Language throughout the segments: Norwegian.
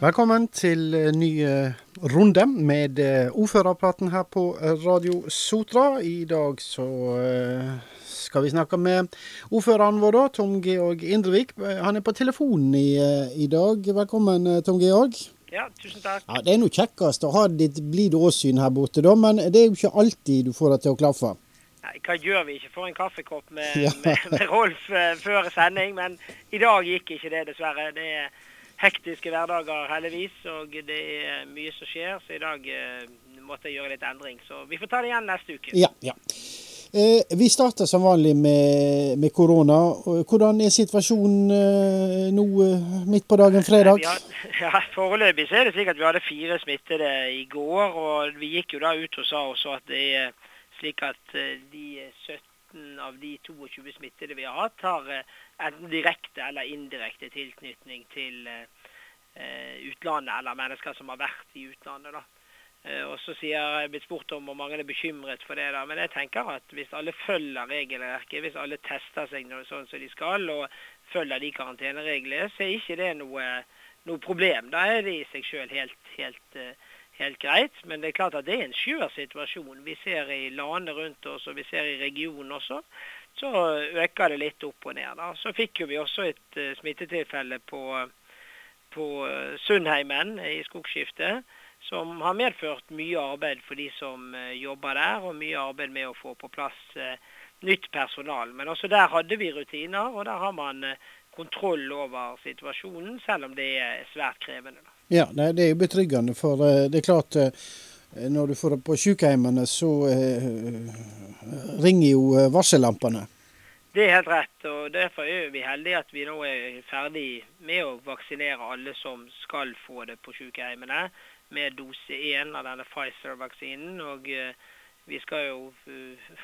Velkommen til ny runde med ordførerpraten her på Radio Sotra. I dag så skal vi snakke med ordføreren vår, da, Tom Georg Indrevik. Han er på telefonen i, i dag. Velkommen, Tom Georg. Ja, tusen takk. Ja, Det er nå kjekkest å ha ditt blide åsyn her borte, da, men det er jo ikke alltid du får det til å klaffe. Nei, Hva gjør vi ikke for en kaffekopp med, ja. med, med Rolf før sending? Men i dag gikk ikke det, dessverre. Det er hektiske hverdager, heldigvis. Og det er mye som skjer, så i dag uh, måtte jeg gjøre litt endring. Så vi får ta det igjen neste uke. Ja, ja. Eh, vi starter som vanlig med, med, korona. Hvordan er situasjonen eh, nå midt på dagen fredag? Ja, ja, Foreløpig så er det slik at vi hadde fire smittede i går. og Vi gikk jo da ut og sa også at det er slik at de 17 av de 22 smittede vi har hatt, har enten direkte eller indirekte tilknytning til utlandet, eller mennesker som har vært i utlandet. da. Og så sier jeg blitt spurt om hvor mange er bekymret for det. da, Men jeg tenker at hvis alle følger regelverket, hvis alle tester seg sånn som de skal, og følger de karantenereglene, så er ikke det noe, noe problem. Da er det i seg sjøl helt, helt, helt, greit. Men det er klart at det er en skjør situasjon. Vi ser i landene rundt oss, og vi ser i regionen også. Så øker det litt opp og ned. da. Så fikk jo vi også et uh, smittetilfelle på, på Sundheimen i skogskiftet som har medført mye arbeid for de som jobber der, og mye arbeid med å få på plass nytt personal. Men også der hadde vi rutiner, og der har man kontroll over situasjonen, selv om det er svært krevende. Ja, det er jo betryggende, for det er klart når du får det på sykehjemmene, så ringer jo varsellampene. Det er helt rett, og derfor er vi heldige at vi nå er ferdig med å vaksinere alle som skal få det på sykehjemmene med dose 1 av denne Pfizer-vaksinen. og vi skal jo,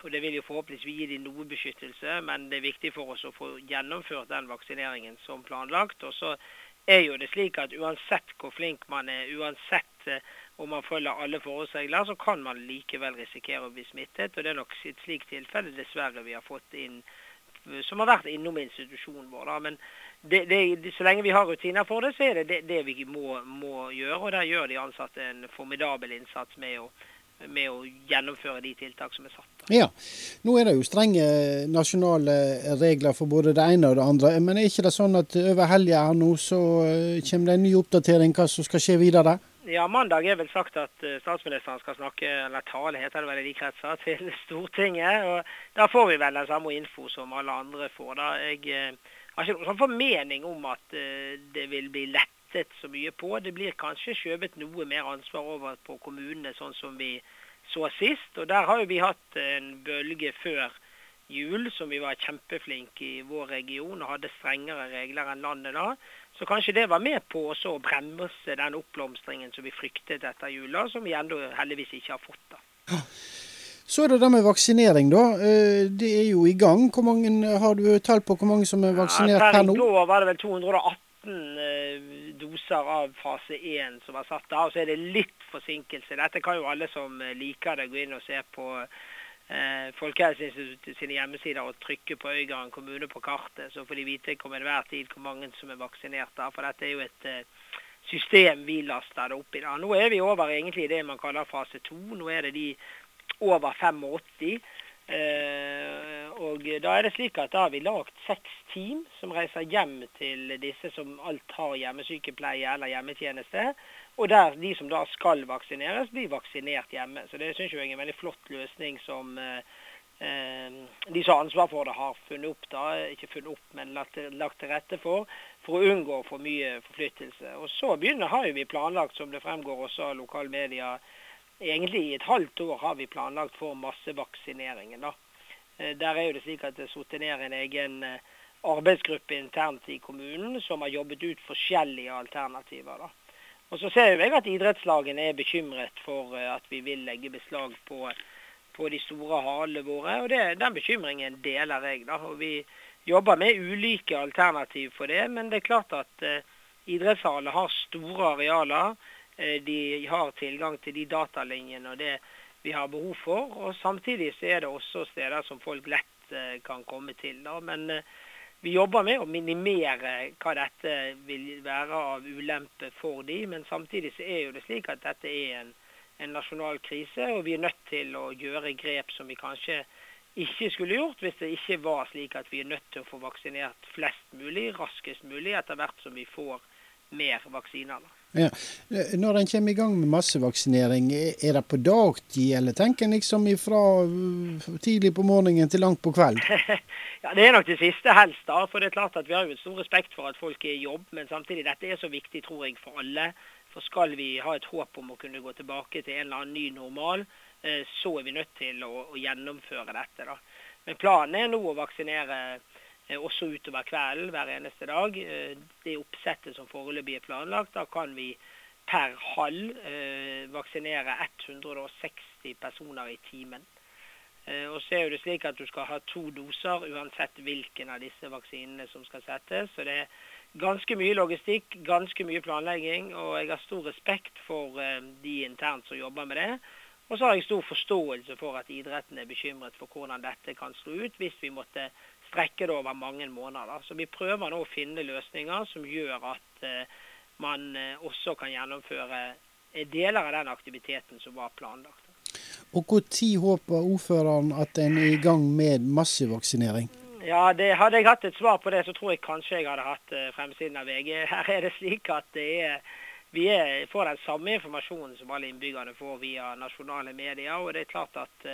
for Det vil jo forhåpentligvis gi dem noe beskyttelse, men det er viktig for oss å få gjennomført den vaksineringen som planlagt. Og så er jo det slik at uansett hvor flink man er, uansett om man følger alle forholdsregler, så kan man likevel risikere å bli smittet. Og det er nok et slikt tilfelle dessverre vi har fått inn, som har vært innom institusjonen vår. da, men det, det, så lenge vi har rutiner for det, så er det det, det vi må, må, gjøre. Og der gjør de ansatte en formidabel innsats med å, med å, gjennomføre de tiltak som er satt. Ja, Nå er det jo strenge nasjonale regler for både det ene og det andre. Men er ikke det sånn at over helga nå så kommer det en ny oppdatering hva som skal skje videre? Ja, Mandag er vel sagt at statsministeren skal snakke, eller tale heter det vel i de kretser, til Stortinget. og Da får vi vel den samme info som alle andre får. da. Jeg har ikke noen sånn formening om at det vil bli lettet så mye på. Det blir kanskje skjøvet noe mer ansvar over på kommunene, sånn som vi så sist. Og der har jo vi hatt en bølge før jul som vi var kjempeflinke i vår region og hadde strengere regler enn landet da. Så kanskje det var med på å bremse den oppblomstringen som vi fryktet etter jula, som vi ennå heldigvis ikke har fått. da. Så er det det med vaksinering, da. Det er jo i gang. Hvor mange, har du tall på hvor mange som er vaksinert ja, per nå? Per i går var det vel 218 doser av fase 1 som er satt av. Så er det litt forsinkelse. Dette kan jo alle som liker det, gå inn og se på eh, Folkehelseinstituttet sine hjemmesider og trykke på Øygarden kommune på kartet. Så får de vite om enhver tid hvor mange som er vaksinert. der. For dette er jo et eh, system vi laster det opp i. da. Nå er vi over egentlig det man kaller fase 2. Nå er det de over 85. Eh, og da er det slik at da har vi lagd seks team som reiser hjem til disse som alt har hjemmesykepleie eller hjemmetjeneste. Og der de som da skal vaksineres, blir vaksinert hjemme. Så det syns jeg er en veldig flott løsning som eh, de som har ansvar for det, har funnet opp. da, Ikke funnet opp, men lagt, lagt til rette for, for å unngå for mye forflyttelse. Og så begynner har vi planlagt, som det fremgår også av lokalmedia, egentlig i et halvt år har vi planlagt for massevaksineringen. da. Der er jo det slik at det er satt ned en egen arbeidsgruppe internt i kommunen som har jobbet ut forskjellige alternativer. da. Og Så ser jeg at idrettslagene er bekymret for at vi vil legge beslag på, på de store halene våre. og det, Den bekymringen deler jeg. da, og Vi jobber med ulike alternativ for det, men det er klart at eh, idrettshaller har store arealer. De har tilgang til de datalinjene og det vi har behov for. Og samtidig så er det også steder som folk lett kan komme til. Da. Men vi jobber med å minimere hva dette vil være av ulempe for de, men samtidig så er jo det slik at dette er en, en nasjonal krise, og vi er nødt til å gjøre grep som vi kanskje ikke skulle gjort hvis det ikke var slik at vi er nødt til å få vaksinert flest mulig raskest mulig etter hvert som vi får mer vaksiner. Ja. Når en kommer i gang med massevaksinering, er det på dagtid, eller tenker en liksom fra uh, tidlig på morgenen til langt på kveld? ja, Det er nok det siste helst. da, for det er klart at Vi har jo stor respekt for at folk er i jobb, men samtidig dette er så viktig tror jeg, for alle. For skal vi ha et håp om å kunne gå tilbake til en eller annen ny normal, eh, så er vi nødt til å, å gjennomføre dette. da. Men planen er nå å vaksinere Eh, også utover kvelden hver eneste dag. Eh, det oppsettet som foreløpig er planlagt, da kan vi per halv eh, vaksinere 160 personer i timen. Og så er det slik at du skal ha to doser uansett hvilken av disse vaksinene som skal settes. Så det er ganske mye logistikk, ganske mye planlegging, og jeg har stor respekt for de internt som jobber med det. Og så har jeg stor forståelse for at idretten er bekymret for hvordan dette kan slå ut hvis vi måtte strekke det over mange måneder. Så vi prøver nå å finne løsninger som gjør at eh, man eh, også kan gjennomføre eh, deler av den aktiviteten som var planlagt. Og Når håper ordføreren at en er i gang med massevaksinering? Ja, det, Hadde jeg hatt et svar på det, så tror jeg kanskje jeg hadde hatt fremsiden av VG. Her er det slik at det er, vi er, får den samme informasjonen som alle innbyggerne får via nasjonale medier. og det er klart at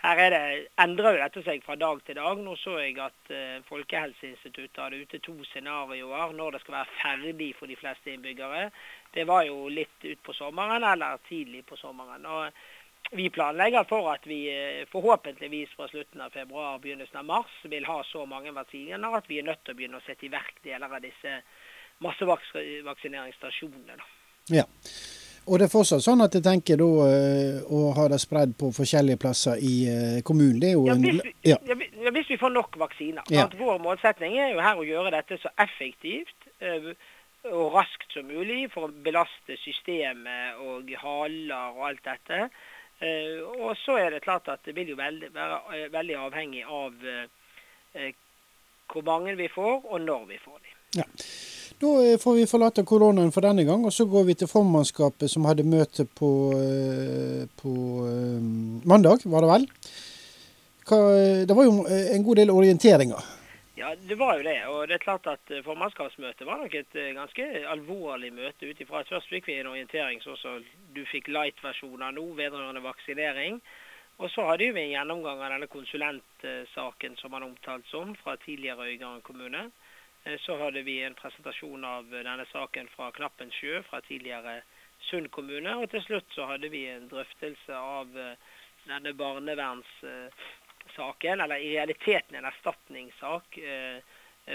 her er det, endrer jo dette seg fra dag til dag. Nå så jeg at uh, Folkehelseinstituttet hadde ute to scenarioer når det skal være ferdig for de fleste innbyggere. Det var jo litt utpå sommeren eller tidlig på sommeren. Og vi planlegger for at vi uh, forhåpentligvis fra slutten av februar begynnelsen av mars vil ha så mange vaksiner at vi er nødt til å begynne å sette i verk deler av disse massevaksineringsstasjonene. Ja. Og det er fortsatt sånn at jeg tenker da eh, å ha det spredd på forskjellige plasser i eh, kommunen. Det er jo ja, hvis, vi, ja. Ja, hvis vi får nok vaksiner. Ja. Vår målsetning er jo her å gjøre dette så effektivt uh, og raskt som mulig for å belaste systemet og haler og alt dette. Og så er det klart at det vil jo veldig, være veldig avhengig av hvor mange vi får, og når vi får dem. Ja. Da eh, får vi forlate koronaen for denne gang, og så går vi til formannskapet som hadde møte på, eh, på eh, mandag, var det vel? Hva, det var jo en god del orienteringer. Ja, det var jo det. Og det er klart at formannskapsmøtet var nok et ganske alvorlig møte ut ifra først fikk vi en orientering sånn som du fikk light-versjoner nå vedrørende vaksinering. Og så hadde vi en gjennomgang av denne konsulentsaken som man omtalt som fra tidligere Øygarden kommune. Eh, så hadde vi en presentasjon av denne saken fra Knappensjø fra tidligere Sund kommune. Og til slutt så hadde vi en drøftelse av eh, denne barnevernssaken, eller i realiteten en erstatningssak eh,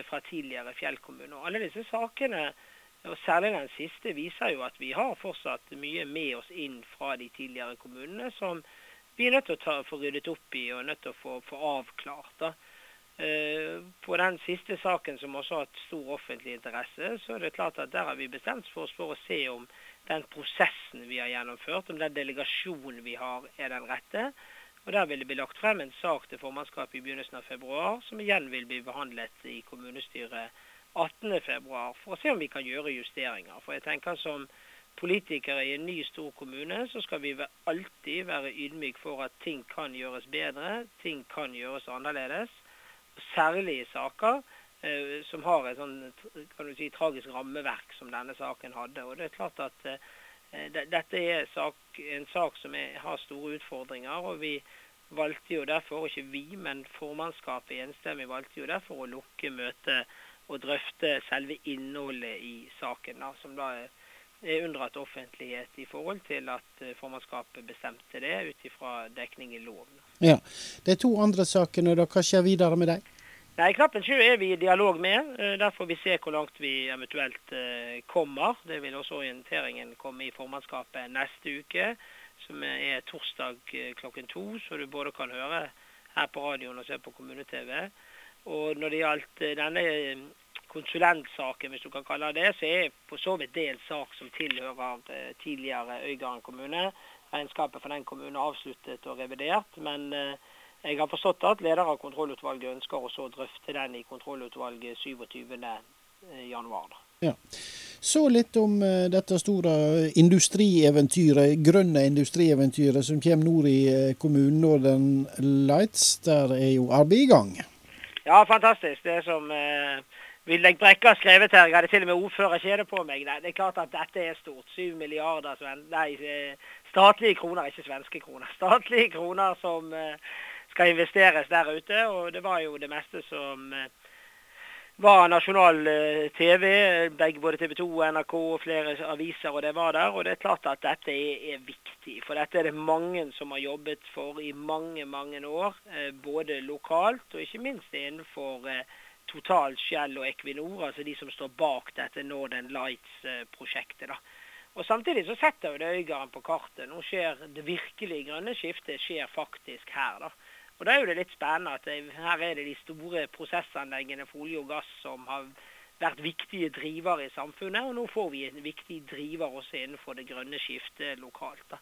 fra tidligere Fjell kommune. Og alle disse sakene, og særlig den siste, viser jo at vi har fortsatt mye med oss inn fra de tidligere kommunene som vi er nødt til å ta, få ryddet opp i og nødt til å få, få avklart. da. Eh, på den siste saken, som også har hatt stor offentlig interesse, så er det klart at der har vi bestemt oss for å se om den prosessen vi har gjennomført, om den delegasjonen vi har, er den rette. Og Der vil det bli lagt frem en sak til formannskapet i begynnelsen av februar, som igjen vil bli behandlet i kommunestyret 18.2, for å se om vi kan gjøre justeringer. For jeg tenker som politikere i en ny, stor kommune, så skal vi alltid være ydmyke for at ting kan gjøres bedre, ting kan gjøres annerledes særlige saker eh, som har et sånn, kan du si, tragisk rammeverk som denne saken hadde. Og det er klart at eh, dette er sak, en sak som er, har store utfordringer. og vi valgte jo derfor, ikke vi, men formannskapet enstemmig valgte jo derfor å lukke møtet og drøfte selve innholdet i saken, da, som da er unndratt offentlighet i forhold til at eh, formannskapet bestemte det ut ifra dekning i loven. Ja, De to andre sakene, da, hva skjer videre med dem? Nei, Knappen sjø er vi i dialog med. Eh, der får vi se hvor langt vi eventuelt eh, kommer. Det vil også orienteringen komme i formannskapet neste uke, som er torsdag klokken to. Så du både kan høre her på radioen og se på kommune-TV. Og når det gjaldt denne konsulentsaken, hvis du kan kalle det så er på så vidt det en sak som tilhører tidligere Øygarden kommune. Regnskapet for den kommunen er avsluttet og revidert. men jeg har forstått at leder av kontrollutvalget ønsker også å drøfte den i kontrollutvalget 27.1. Ja. Så litt om dette store industrieventyret, grønne industrieventyret som kommer nord i kommunen Northern Lights. Der er jo arbeidet i gang. Ja, fantastisk. Det som uh, Villegg Brekke har skrevet her, jeg hadde til og med ordførerkjede på meg. Det er klart at dette er stort. Syv milliarder nei, statlige kroner, ikke svenske kroner. Statlige kroner som skal investeres der ute. Og det var jo det meste som var nasjonal eh, TV, både TV 2, NRK og flere aviser, og det var der. Og det er klart at dette er, viktig. For dette er det mange som har jobbet for i mange, mange år. Eh, både lokalt og ikke minst innenfor eh, Total, Shell og Equinor, altså de som står bak dette Northern Lights-prosjektet. da. Og Samtidig så setter jo det Øygarden på kartet. Nå skjer det virkelige grønne skiftet skjer faktisk her. da. Og Da er jo det litt spennende at det, her er det de store prosessanleggene for olje og gass som har vært viktige drivere i samfunnet. Og nå får vi en viktig driver også innenfor det grønne skiftet lokalt. Da.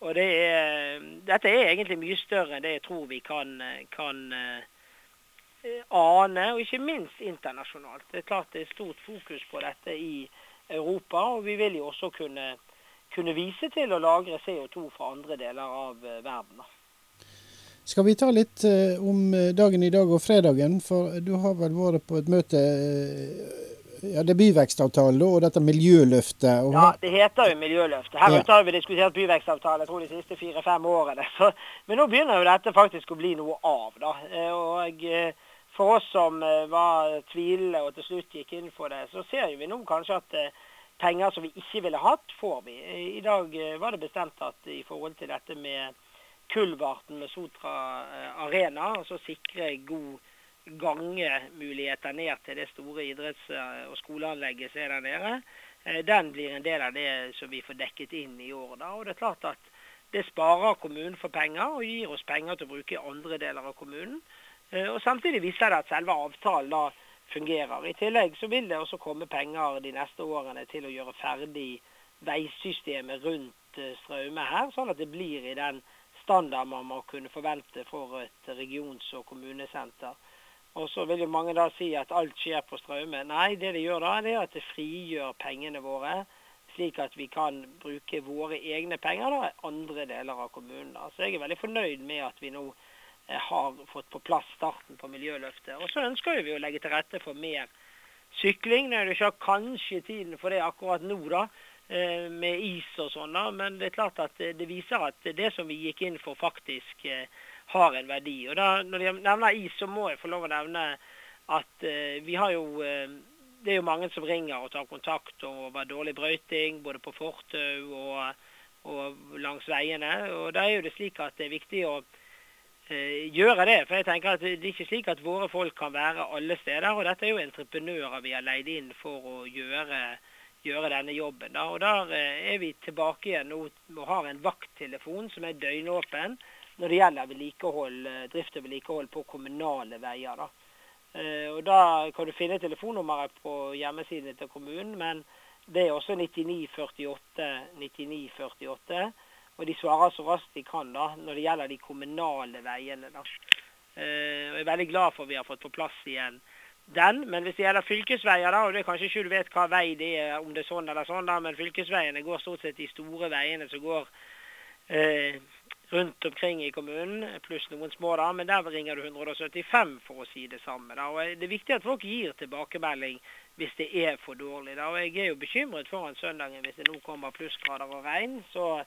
Og det er, Dette er egentlig mye større enn det jeg tror vi kan, kan uh, ane, og ikke minst internasjonalt. Det er klart det er stort fokus på dette i Europa, og vi vil jo også kunne, kunne vise til å lagre CO2 fra andre deler av uh, verden. Skal vi ta litt uh, om eh, dagen i dag og fredagen? For du har vel vært på et møte ja, Det er byvekstavtale og dette miljøløftet? Og... Ja, det heter jo miljøløftet. Her ja. har vi diskutert byvekstavtale jeg tror de siste fire-fem årene. Så, men nå begynner jo dette faktisk å bli noe av. da. Og For oss som var tvilende og til slutt gikk inn for det, så ser vi nå kanskje at penger som vi ikke ville hatt, får vi. I dag var det bestemt at i forhold til dette med Kulverten med Sotra eh, Arena, så sikre god gangemuligheter ned til det store idretts- og skoleanlegget som er der nede. Eh, den blir en del av det som vi får dekket inn i år. Da. Og det er klart at det sparer kommunen for penger og gir oss penger til å bruke i andre deler av kommunen. Eh, og Samtidig viser det at selve avtalen da fungerer. I tillegg så vil det også komme penger de neste årene til å gjøre ferdig veisystemet rundt Straume her, sånn at det blir i den standard man må kunne forvente for et regions- og kommunesenter. Og så vil jo mange da si at alt skjer på Straume. Nei, det det gjør da, det er at det frigjør pengene våre, slik at vi kan bruke våre egne penger da, i andre deler av kommunen. Så jeg er veldig fornøyd med at vi nå eh, har fått på plass starten på Miljøløftet. Og så ønsker vi å legge til rette for mer sykling. Nå er det ikke kanskje tiden for det akkurat nå, da. Eh, med is og sånn. da, Men det er klart at det viser at det som vi gikk inn for, faktisk eh, har en verdi. Og da, Når jeg nevner is, så må jeg få lov å nevne at eh, vi har jo Det er jo mange som ringer og tar kontakt over dårlig brøyting, både på fortau og, og, langs veiene. Og Da er jo det slik at det er viktig å gjøre det. For jeg tenker at det er ikke slik at våre folk kan være alle steder. Og dette er jo entreprenører vi har leid inn for å gjøre gjøre denne jobben. Da. Og Der eh, er vi tilbake igjen nå og har en vakttelefon som er døgnåpen når det gjelder eh, drift og vedlikehold på kommunale veier. Da. Eh, og Da kan du finne telefonnummeret på hjemmesiden til kommunen, men det er også 9948 9948. Og de svarer så raskt de kan da, når det gjelder de kommunale veiene. da. Og jeg er veldig glad for at vi har fått på plass igjen den. Men hvis det gjelder fylkesveier, da, og det er kanskje ikke du vet hva vei det er, om det er sånn eller sånn, da, men fylkesveiene går stort sett de store veiene som går uh, rundt omkring i kommunen, pluss noen små, da, men der ringer du 175 for å si det samme. Da. og Det er viktig at folk gir tilbakemelding hvis det er for dårlig. Da. og Jeg er jo bekymret foran søndagen hvis det nå kommer plussgrader og regn. så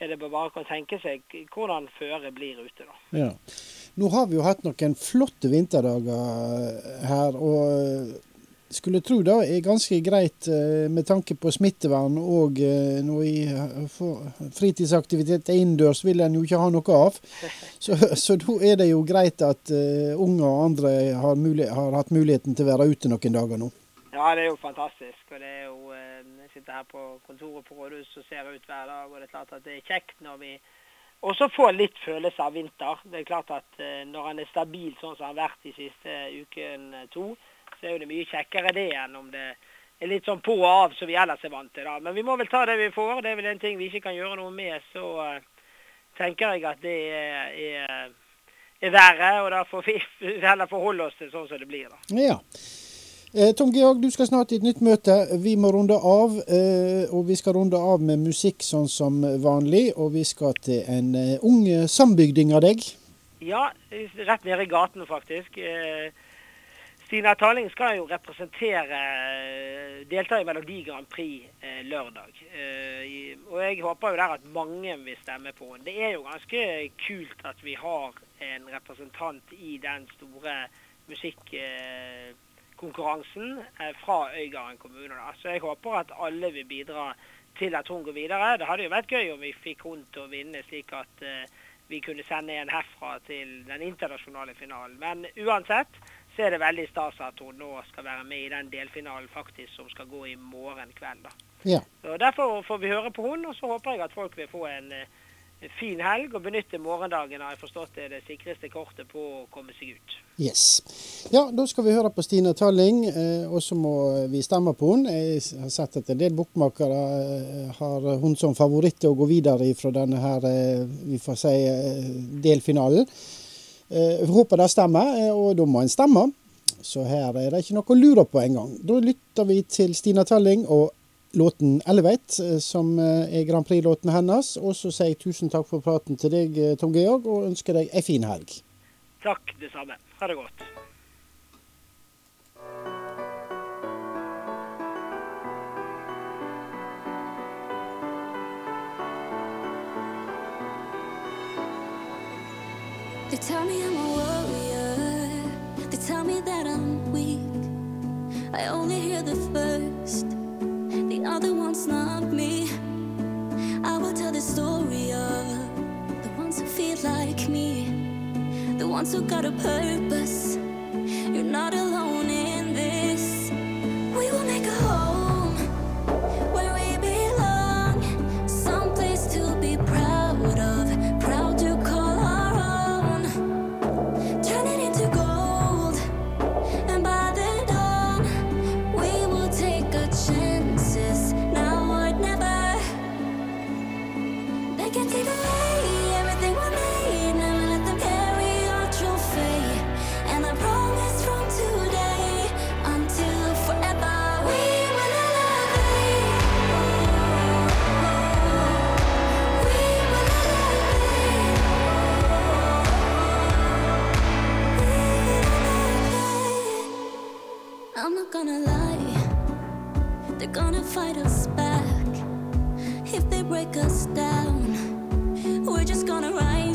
er det bare å tenke seg hvordan føret blir ute. da. Ja. Nå har vi jo hatt noen flotte vinterdager her. og skulle tro det er ganske greit eh, med tanke på smittevern og eh, noe i fritidsaktivitet innendørs vil en jo ikke ha noe av. Så, så da er det jo greit at unge og andre har, mulighet, har, hatt muligheten til å være ute noen dager nå. Ja, det er jo fantastisk. og det er jo, Jeg sitter her på kontoret på rådhuset og ser ut hver dag. og Det er klart at det er kjekt når vi også får litt følelse av vinter. Det er klart at uh, Når han er stabil sånn som han har vært de siste ukene to, så er jo det mye kjekkere det enn om det er litt sånn på og av som vi ellers er vant til. da. Men vi må vel ta det vi får. Det er vel en ting vi ikke kan gjøre noe med. Så tenker jeg at det er, er, været, og da får vi heller forholde oss til sånn som det blir. da. Ja. Eh, Tom Georg, du skal snart i et nytt møte. Vi må runde av. Eh, og vi skal runde av med musikk sånn som vanlig. Og vi skal til en eh, ung sambygding av deg. Ja, rett nede i gaten faktisk. Stina Taling skal jo representere delta i Melodi Grand Prix lørdag. Og jeg håper jo der at mange vil stemme på henne. Det er jo ganske kult at vi har en representant i den store musikkonkurransen eh, fra Øygarden kommune. Da. Så jeg håper at alle vil bidra til at hun går videre. Det hadde jo vært gøy om vi fikk hun til å vinne, slik at eh, vi kunne sende en herfra til den internasjonale finalen. Men uansett så er det veldig stas at hun nå skal være med i den delfinalen faktisk som skal gå i morgen kveld. da. Ja. Så Derfor får vi høre på hun, og så håper jeg at folk vil få en, en fin helg og benytte morgendagen har jeg forstått det, det sikreste kortet på å komme seg ut. Yes. Ja, da skal vi høre på Stine Talling, eh, og så må vi stemme på henne. Jeg har sett at en del bokmakere eh, har hun som favoritt å gå videre fra denne her, eh, vi får si, delfinalen. Eh, håper det stemmer, og da må en stemme. Så her er det ikke noe å lure på engang. Da lytter vi til Stina Talling og låten 'Elevate', eh, som er Grand Prix-låten hennes. Og så sier jeg tusen takk for praten til deg, Tom Georg, og ønsker deg ei fin helg. Takk, det samme. Ha det godt. They tell me I'm a warrior. They tell me that I'm weak. I only hear the first, the one's not me. I will tell the story of the ones who feel like me, the ones who got a purpose. Gonna lie, they're gonna fight us back if they break us down. We're just gonna rise